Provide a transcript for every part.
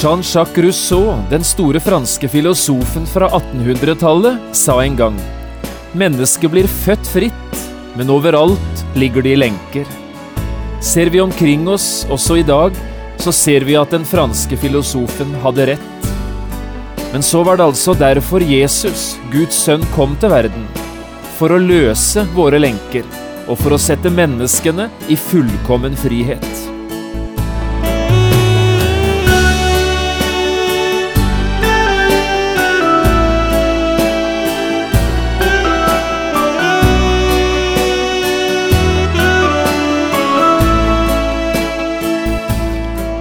Jean-Jacques Rousseau, den store franske filosofen fra 1800-tallet, sa en gang Mennesket blir født fritt, men overalt ligger det i lenker. Ser vi omkring oss også i dag, så ser vi at den franske filosofen hadde rett. Men så var det altså derfor Jesus, Guds sønn, kom til verden. For å løse våre lenker, og for å sette menneskene i fullkommen frihet.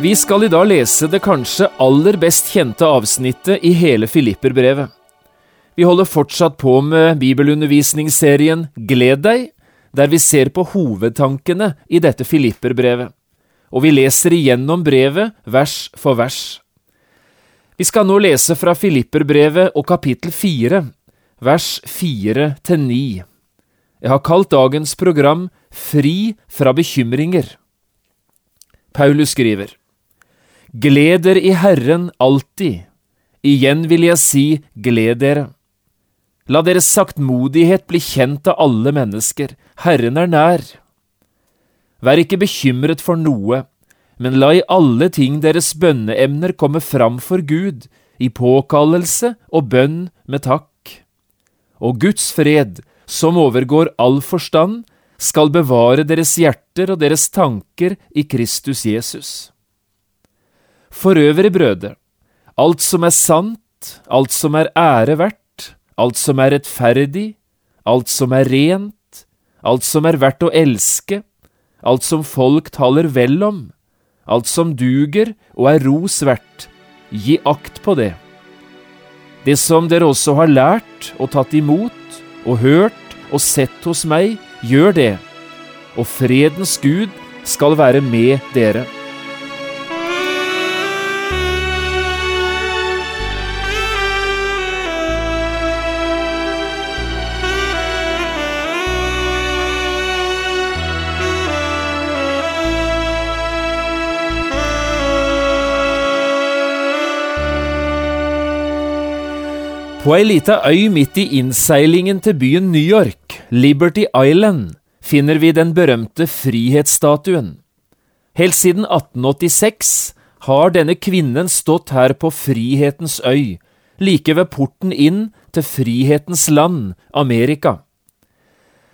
Vi skal i dag lese det kanskje aller best kjente avsnittet i hele Filipperbrevet. Vi holder fortsatt på med bibelundervisningsserien Gled deg, der vi ser på hovedtankene i dette Filipperbrevet, og vi leser igjennom brevet vers for vers. Vi skal nå lese fra Filipperbrevet og kapittel fire, vers fire til ni. Jeg har kalt dagens program Fri fra bekymringer. Paulus skriver. Gled dere i Herren alltid. Igjen vil jeg si, gled dere. La deres saktmodighet bli kjent av alle mennesker, Herren er nær. Vær ikke bekymret for noe, men la i alle ting deres bønneemner komme fram for Gud, i påkallelse og bønn med takk. Og Guds fred, som overgår all forstand, skal bevare deres hjerter og deres tanker i Kristus Jesus. For øvrig, brødre, alt som er sant, alt som er ære verdt, alt som er rettferdig, alt som er rent, alt som er verdt å elske, alt som folk taler vel om, alt som duger og er ros verdt, gi akt på det. Det som dere også har lært og tatt imot og hørt og sett hos meg, gjør det, og fredens Gud skal være med dere. På ei lita øy midt i innseilingen til byen New York, Liberty Island, finner vi den berømte frihetsstatuen. Helt siden 1886 har denne kvinnen stått her på Frihetens øy, like ved porten inn til frihetens land, Amerika.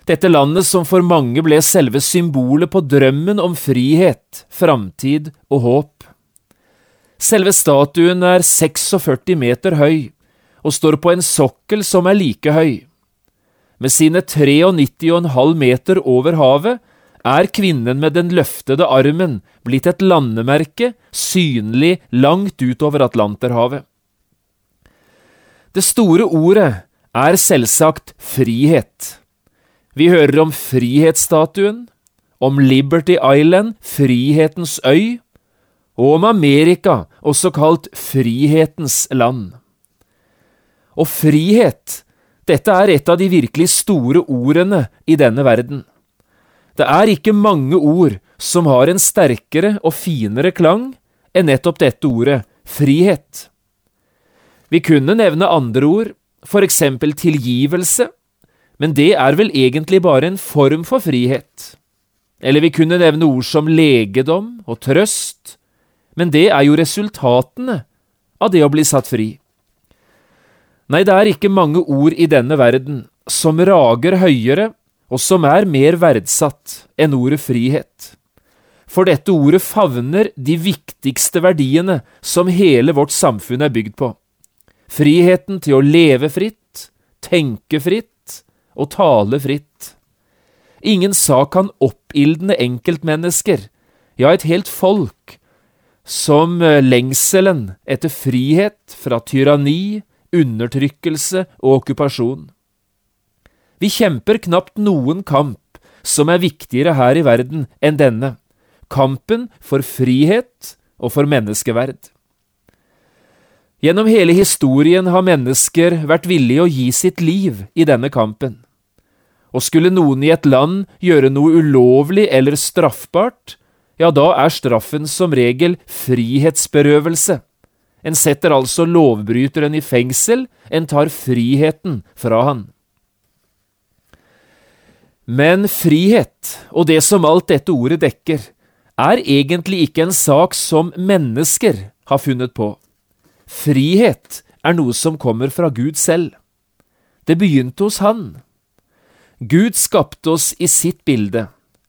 Dette landet som for mange ble selve symbolet på drømmen om frihet, framtid og håp. Selve statuen er 46 meter høy og står på en sokkel som er like høy. Med sine 93,5 meter over havet er kvinnen med den løftede armen blitt et landemerke synlig langt utover Atlanterhavet. Det store ordet er selvsagt frihet. Vi hører om frihetsstatuen, om Liberty Island, frihetens øy, og om Amerika, også kalt frihetens land. Og frihet, dette er et av de virkelig store ordene i denne verden. Det er ikke mange ord som har en sterkere og finere klang enn nettopp dette ordet, frihet. Vi kunne nevne andre ord, for eksempel tilgivelse, men det er vel egentlig bare en form for frihet. Eller vi kunne nevne ord som legedom og trøst, men det er jo resultatene av det å bli satt fri. Nei, det er ikke mange ord i denne verden som rager høyere og som er mer verdsatt enn ordet frihet. For dette ordet favner de viktigste verdiene som hele vårt samfunn er bygd på. Friheten til å leve fritt, tenke fritt og tale fritt. Ingen sak kan oppildne enkeltmennesker, ja, et helt folk, som eh, lengselen etter frihet fra tyranni, undertrykkelse og okkupasjon. Vi kjemper knapt noen kamp som er viktigere her i verden enn denne, kampen for frihet og for menneskeverd. Gjennom hele historien har mennesker vært villige å gi sitt liv i denne kampen. Og skulle noen i et land gjøre noe ulovlig eller straffbart, ja, da er straffen som regel frihetsberøvelse. En setter altså lovbryteren i fengsel, en tar friheten fra han. Men frihet, og det som alt dette ordet dekker, er egentlig ikke en sak som mennesker har funnet på. Frihet er noe som kommer fra Gud selv. Det begynte hos Han. Gud skapte oss i sitt bilde,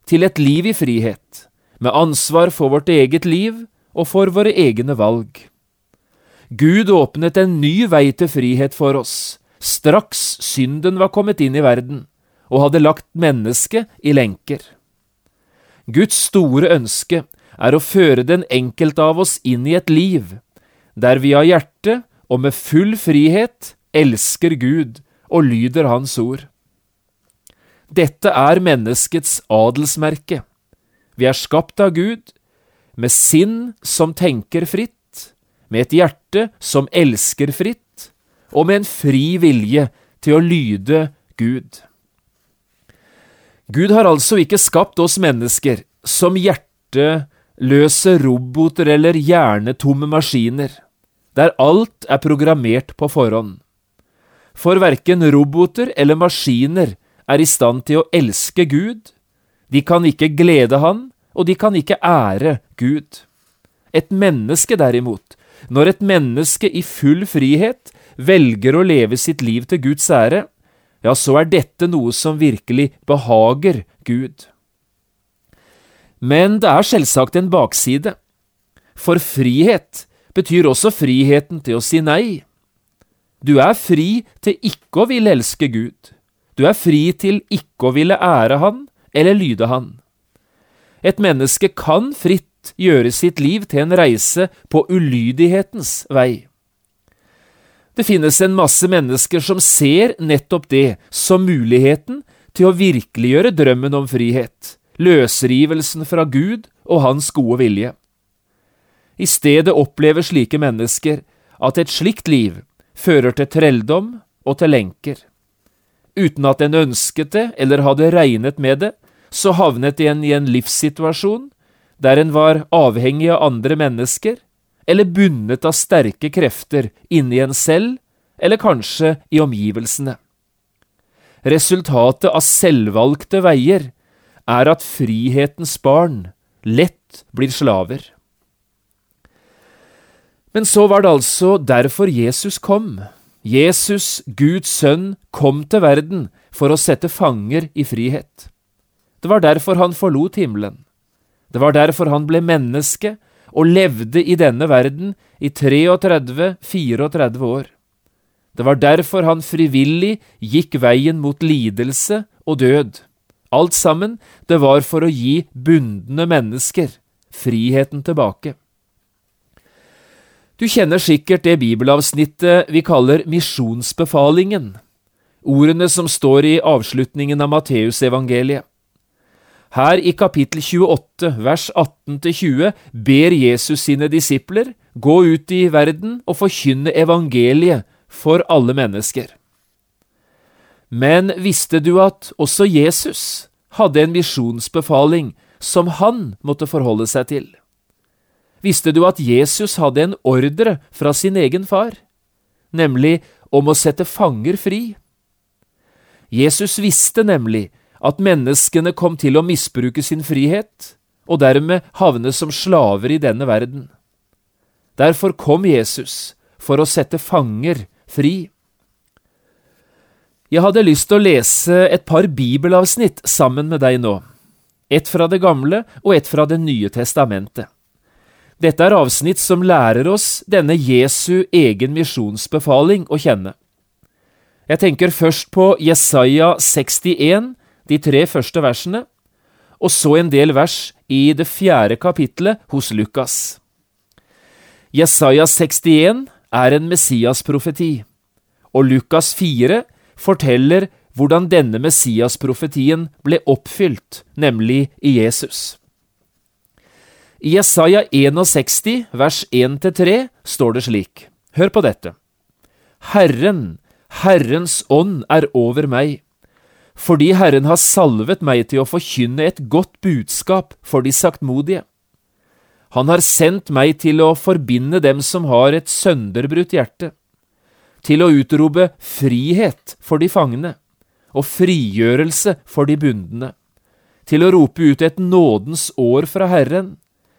til et liv i frihet, med ansvar for vårt eget liv og for våre egne valg. Gud åpnet en ny vei til frihet for oss, straks synden var kommet inn i verden og hadde lagt mennesket i lenker. Guds store ønske er å føre den enkelte av oss inn i et liv der vi av hjerte og med full frihet elsker Gud og lyder Hans ord. Dette er menneskets adelsmerke. Vi er skapt av Gud, med sinn som tenker fritt, med et hjerte som elsker fritt, og med en fri vilje til å lyde Gud. Gud har altså ikke skapt oss mennesker som hjerteløse roboter eller hjernetomme maskiner der alt er programmert på forhånd. For verken roboter eller maskiner er i stand til å elske Gud, de kan ikke glede Han, og de kan ikke ære Gud. Et menneske derimot, når et menneske i full frihet velger å leve sitt liv til Guds ære, ja, så er dette noe som virkelig behager Gud. Men det er selvsagt en bakside, for frihet betyr også friheten til å si nei. Du er fri til ikke å ville elske Gud. Du er fri til ikke å ville ære Han eller lyde Han. Et menneske kan fritt gjøre sitt liv til en reise på ulydighetens vei. Det finnes en masse mennesker som ser nettopp det som muligheten til å virkeliggjøre drømmen om frihet, løsrivelsen fra Gud og Hans gode vilje. I stedet opplever slike mennesker at et slikt liv fører til trelldom og til lenker. Uten at en ønsket det eller hadde regnet med det, så havnet en i en livssituasjon der en var avhengig av andre mennesker, eller bundet av sterke krefter inni en selv, eller kanskje i omgivelsene. Resultatet av selvvalgte veier er at frihetens barn lett blir slaver. Men så var det altså derfor Jesus kom. Jesus, Guds sønn, kom til verden for å sette fanger i frihet. Det var derfor han forlot himmelen. Det var derfor han ble menneske og levde i denne verden i 33–34 år. Det var derfor han frivillig gikk veien mot lidelse og død. Alt sammen, det var for å gi bundne mennesker friheten tilbake. Du kjenner sikkert det bibelavsnittet vi kaller misjonsbefalingen, ordene som står i avslutningen av Matteusevangeliet. Her i kapittel 28, vers 18–20, ber Jesus sine disipler gå ut i verden og forkynne evangeliet for alle mennesker. Men visste du at også Jesus hadde en misjonsbefaling som han måtte forholde seg til? Visste du at Jesus hadde en ordre fra sin egen far, nemlig om å sette fanger fri? Jesus visste nemlig at menneskene kom til å misbruke sin frihet, og dermed havne som slaver i denne verden. Derfor kom Jesus for å sette fanger fri. Jeg hadde lyst til å lese et par bibelavsnitt sammen med deg nå, ett fra Det gamle og ett fra Det nye testamentet. Dette er avsnitt som lærer oss denne Jesu egen misjonsbefaling å kjenne. Jeg tenker først på Jesaja 61, de tre første versene, og så en del vers i det fjerde kapittelet hos Lukas. Jesaja 61 er en Messias-profeti, og Lukas 4 forteller hvordan denne Messias-profetien ble oppfylt, nemlig i Jesus. I Jesaja 61, vers 1-3, står det slik, hør på dette. Herren, Herrens ånd er over meg, fordi Herren har salvet meg til å forkynne et godt budskap for de saktmodige. Han har sendt meg til å forbinde dem som har et sønderbrutt hjerte, til å utrope frihet for de fangne og frigjørelse for de bundne, til å rope ut et nådens år fra Herren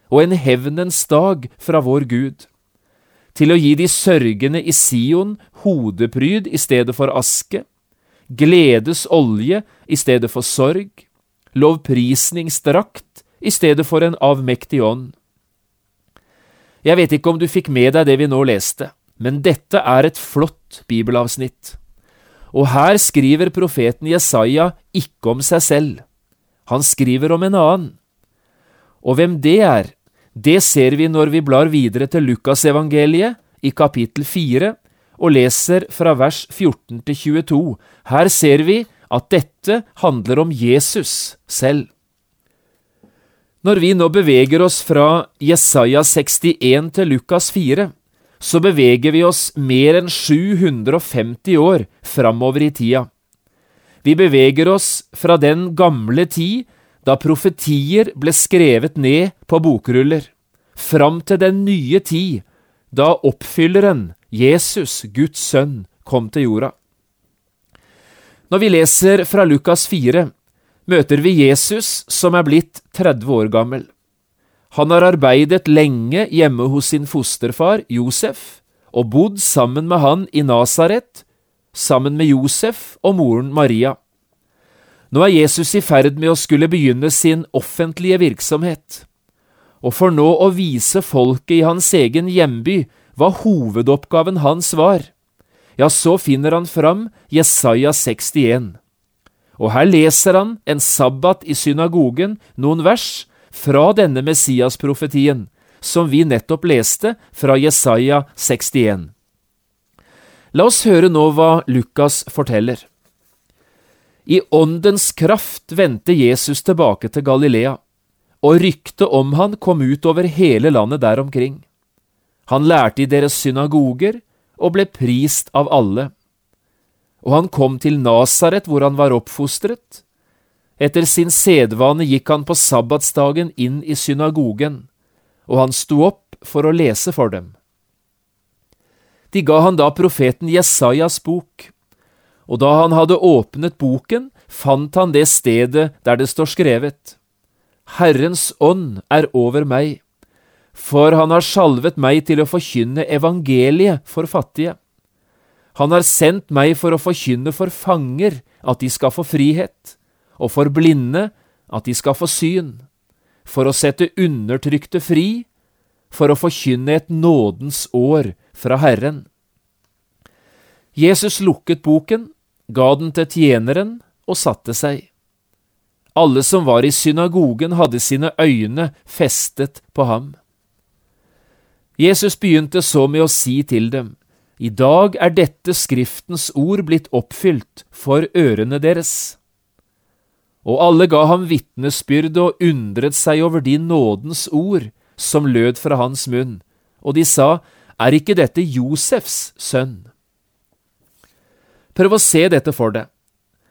og en hevnens dag fra vår Gud, til å gi de sørgende i Sion hodepryd i stedet for aske, gledes olje i stedet for sorg, lovprisningsdrakt i stedet for en avmektig ånd. Jeg vet ikke om du fikk med deg det vi nå leste, men dette er et flott bibelavsnitt. Og her skriver profeten Jesaja ikke om seg selv, han skriver om en annen. Og hvem det er, det ser vi når vi blar videre til Lukasevangeliet i kapittel 4 og leser fra vers 14 til 22. Her ser vi at dette handler om Jesus selv. Når vi nå beveger oss fra Jesaja 61 til Lukas 4, så beveger vi oss mer enn 750 år framover i tida. Vi beveger oss fra den gamle tid da profetier ble skrevet ned på bokruller, fram til den nye tid, da oppfylleren, Jesus, Guds sønn, kom til jorda. Når vi leser fra Lukas 4, møter vi Jesus som er blitt 30 år gammel. Han har arbeidet lenge hjemme hos sin fosterfar Josef og bodd sammen med han i Nasaret, sammen med Josef og moren Maria. Nå er Jesus i ferd med å skulle begynne sin offentlige virksomhet, og for nå å vise folket i hans egen hjemby hva hovedoppgaven hans var, ja, så finner han fram Jesaja 61. Og her leser han en sabbat i synagogen noen vers fra denne Messias-profetien, som vi nettopp leste fra Jesaja 61. La oss høre nå hva Lukas forteller. I åndens kraft vendte Jesus tilbake til Galilea, og ryktet om han kom ut over hele landet der omkring. Han lærte i deres synagoger og ble prist av alle. Og han kom til Nasaret, hvor han var oppfostret, etter sin sedvane gikk han på sabbatsdagen inn i synagogen, og han sto opp for å lese for dem. De ga han da profeten Jesajas bok, og da han hadde åpnet boken, fant han det stedet der det står skrevet, Herrens ånd er over meg, for han har salvet meg til å forkynne evangeliet for fattige. Han har sendt meg for å forkynne for fanger at de skal få frihet og for blinde at de skal få syn, for å sette undertrykte fri, for å forkynne et nådens år fra Herren. Jesus lukket boken, ga den til tjeneren og satte seg. Alle som var i synagogen, hadde sine øyne festet på ham. Jesus begynte så med å si til dem, I dag er dette Skriftens ord blitt oppfylt for ørene deres og alle ga ham vitnesbyrd og undret seg over de nådens ord som lød fra hans munn, og de sa, Er ikke dette Josefs sønn? Prøv å se dette for deg.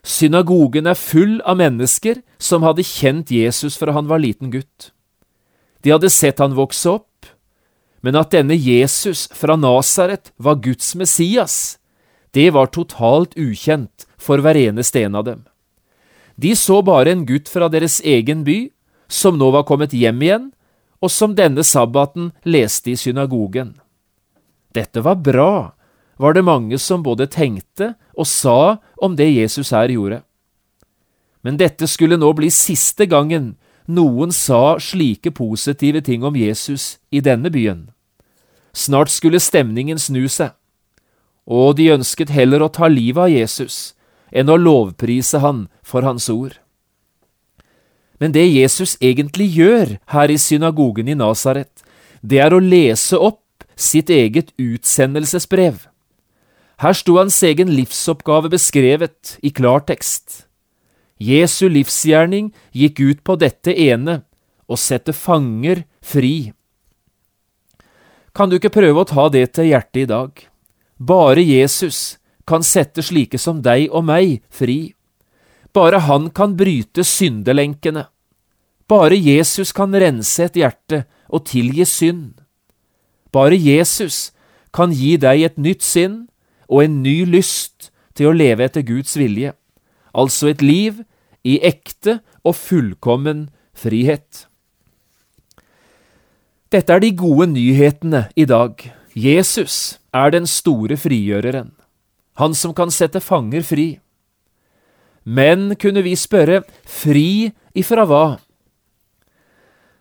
Synagogen er full av mennesker som hadde kjent Jesus fra han var liten gutt. De hadde sett han vokse opp, men at denne Jesus fra Nasaret var Guds Messias, det var totalt ukjent for hver eneste en av dem. De så bare en gutt fra deres egen by, som nå var kommet hjem igjen, og som denne sabbaten leste i synagogen. Dette var bra, var det mange som både tenkte og sa om det Jesus her gjorde. Men dette skulle nå bli siste gangen noen sa slike positive ting om Jesus i denne byen. Snart skulle stemningen snu seg, og de ønsket heller å ta livet av Jesus enn å lovprise han for hans ord. Men det Jesus egentlig gjør her i synagogen i Nasaret, det er å lese opp sitt eget utsendelsesbrev. Her sto hans egen livsoppgave beskrevet i klartekst. Jesu livsgjerning gikk ut på dette ene, å sette fanger fri. Kan du ikke prøve å ta det til hjertet i dag? Bare Jesus kan sette slike som deg og meg fri. Bare han kan bryte syndelenkene. Bare Jesus kan rense et hjerte og tilgi synd. Bare Jesus kan gi deg et nytt sinn og en ny lyst til å leve etter Guds vilje, altså et liv i ekte og fullkommen frihet. Dette er de gode nyhetene i dag. Jesus er den store frigjøreren, han som kan sette fanger fri. Men kunne vi spørre, fri ifra hva?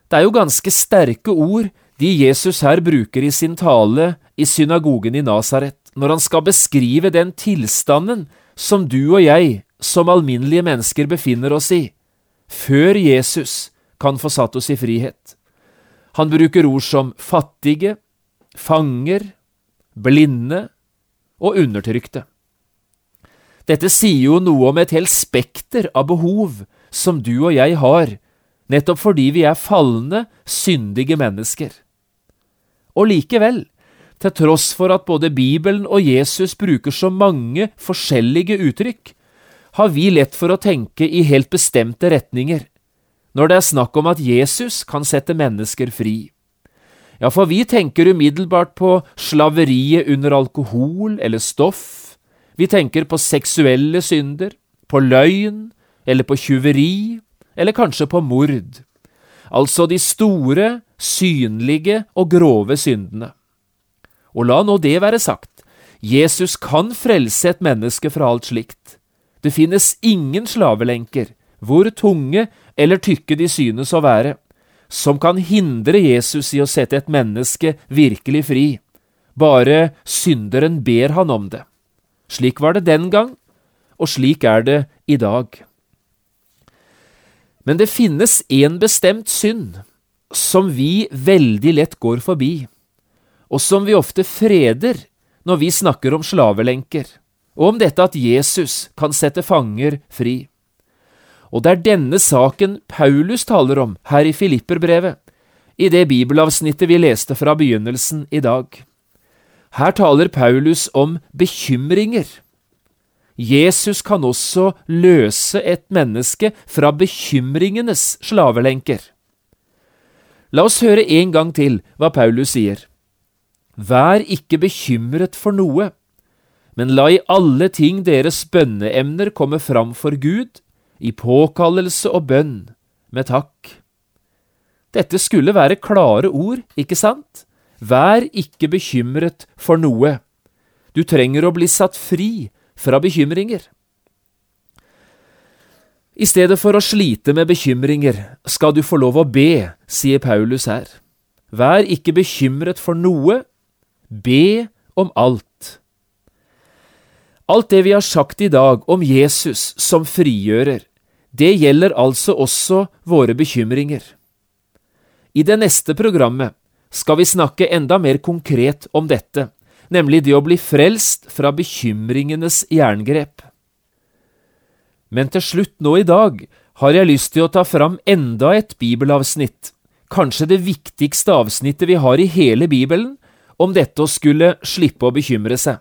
Det er jo ganske sterke ord de Jesus her bruker i sin tale i synagogen i Nasaret, når han skal beskrive den tilstanden som du og jeg som alminnelige mennesker befinner oss i, før Jesus kan få satt oss i frihet. Han bruker ord som fattige, fanger, blinde og undertrykte. Dette sier jo noe om et helt spekter av behov som du og jeg har, nettopp fordi vi er falne, syndige mennesker. Og likevel, til tross for at både Bibelen og Jesus bruker så mange forskjellige uttrykk, har vi lett for å tenke i helt bestemte retninger, når det er snakk om at Jesus kan sette mennesker fri. Ja, for vi tenker umiddelbart på slaveriet under alkohol eller stoff, vi tenker på seksuelle synder, på løgn eller på tjuveri, eller kanskje på mord, altså de store, synlige og grove syndene. Og la nå det være sagt, Jesus kan frelse et menneske fra alt slikt. Det finnes ingen slavelenker, hvor tunge eller tykke de synes å være, som kan hindre Jesus i å sette et menneske virkelig fri, bare synderen ber han om det. Slik var det den gang, og slik er det i dag. Men det finnes en bestemt synd som vi veldig lett går forbi, og som vi ofte freder når vi snakker om slavelenker, og om dette at Jesus kan sette fanger fri. Og det er denne saken Paulus taler om her i Filipperbrevet, i det bibelavsnittet vi leste fra begynnelsen i dag. Her taler Paulus om bekymringer. Jesus kan også løse et menneske fra bekymringenes slavelenker. La oss høre en gang til hva Paulus sier. Vær ikke bekymret for noe, men la i alle ting deres bønneemner komme fram for Gud, i påkallelse og bønn, med takk. Dette skulle være klare ord, ikke sant? Vær ikke bekymret for noe. Du trenger å bli satt fri fra bekymringer. I stedet for å slite med bekymringer skal du få lov å be, sier Paulus her. Vær ikke bekymret for noe, be om alt. Alt det vi har sagt i dag om Jesus som frigjører, det gjelder altså også våre bekymringer. I det neste programmet skal vi snakke enda mer konkret om dette, nemlig det å bli frelst fra bekymringenes jerngrep. Men til slutt nå i dag har jeg lyst til å ta fram enda et bibelavsnitt, kanskje det viktigste avsnittet vi har i hele Bibelen, om dette å skulle slippe å bekymre seg.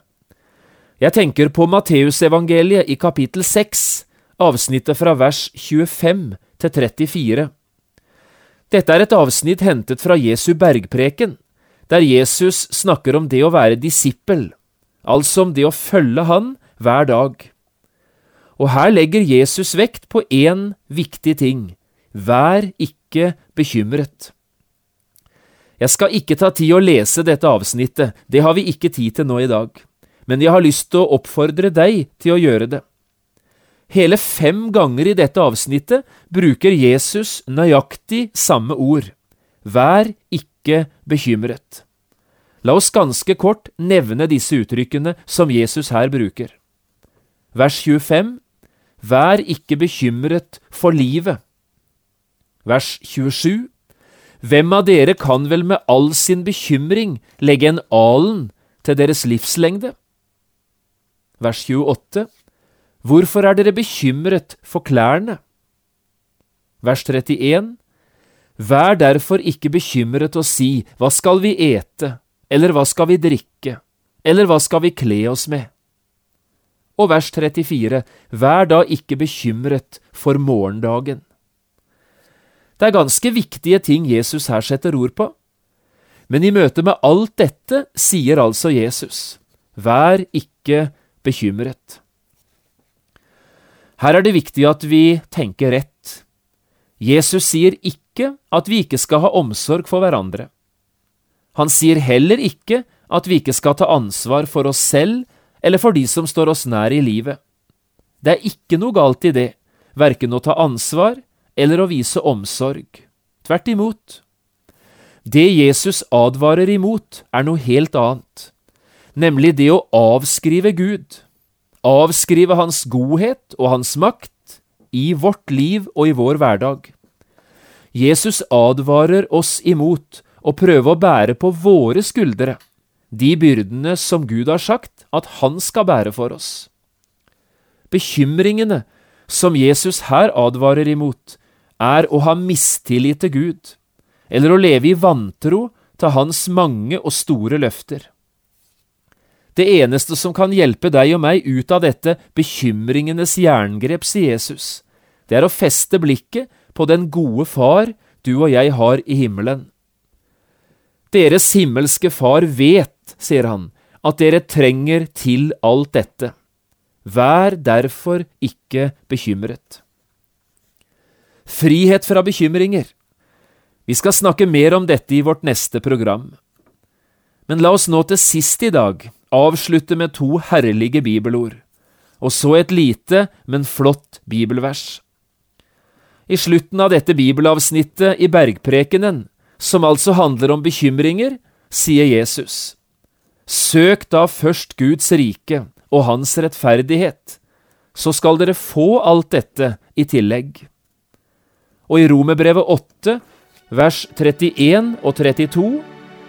Jeg tenker på Matteusevangeliet i kapittel 6, avsnittet fra vers 25 til 34. Dette er et avsnitt hentet fra Jesu bergpreken, der Jesus snakker om det å være disippel, altså om det å følge Han hver dag. Og her legger Jesus vekt på én viktig ting – vær ikke bekymret. Jeg skal ikke ta tid å lese dette avsnittet, det har vi ikke tid til nå i dag, men jeg har lyst til å oppfordre deg til å gjøre det. Hele fem ganger i dette avsnittet bruker Jesus nøyaktig samme ord. Vær ikke bekymret. La oss ganske kort nevne disse uttrykkene som Jesus her bruker. Vers 25 Vær ikke bekymret for livet. Vers 27. Hvem av dere kan vel med all sin bekymring legge en alen til deres livslengde? Vers 28. Hvorfor er dere bekymret for klærne? Vers 31. Vær derfor ikke bekymret og si, hva skal vi ete, eller hva skal vi drikke, eller hva skal vi kle oss med? Og vers 34. Vær da ikke bekymret for morgendagen. Det er ganske viktige ting Jesus her setter ord på. Men i møte med alt dette sier altså Jesus, vær ikke bekymret. Her er det viktig at vi tenker rett. Jesus sier ikke at vi ikke skal ha omsorg for hverandre. Han sier heller ikke at vi ikke skal ta ansvar for oss selv eller for de som står oss nær i livet. Det er ikke noe galt i det, verken å ta ansvar eller å vise omsorg. Tvert imot. Det Jesus advarer imot, er noe helt annet, nemlig det å avskrive Gud, avskrive Hans godhet og Hans makt i vårt liv og i vår hverdag. Jesus advarer oss imot å prøve å bære på våre skuldre de byrdene som Gud har sagt at Han skal bære for oss. Bekymringene som Jesus her advarer imot, er å ha mistillit til Gud, eller å leve i vantro til Hans mange og store løfter. Det eneste som kan hjelpe deg og meg ut av dette bekymringenes jerngrep, sier Jesus, det er å feste blikket på den gode Far du og jeg har i himmelen. Deres himmelske Far vet, sier han, at dere trenger til alt dette. Vær derfor ikke bekymret. Frihet fra bekymringer. Vi skal snakke mer om dette i vårt neste program. Men la oss nå til sist i dag avslutte med to herlige bibelord, og så et lite, men flott bibelvers. I slutten av dette bibelavsnittet i Bergprekenen, som altså handler om bekymringer, sier Jesus, Søk da først Guds rike og Hans rettferdighet, så skal dere få alt dette i tillegg. Og i Romerbrevet 8, vers 31 og 32,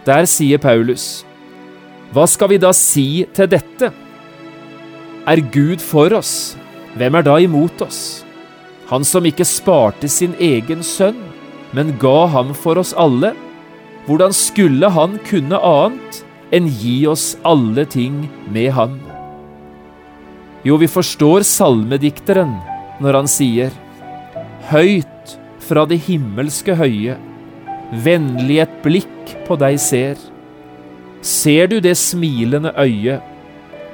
der sier Paulus, Hva skal vi da si til dette? Er Gud for oss, hvem er da imot oss? Han som ikke sparte sin egen sønn, men ga ham for oss alle, hvordan skulle han kunne annet enn gi oss alle ting med ham? Jo, vi forstår salmedikteren når han sier, Høyt fra det himmelske høye, vennlig et blikk på deg ser. Ser du det smilende øyet,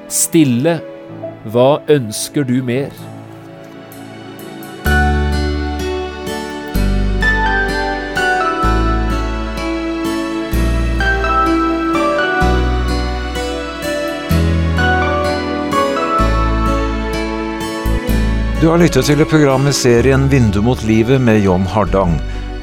stille, hva ønsker du mer? Du har lyttet til et program i serien Vindu mot livet med John Hardang.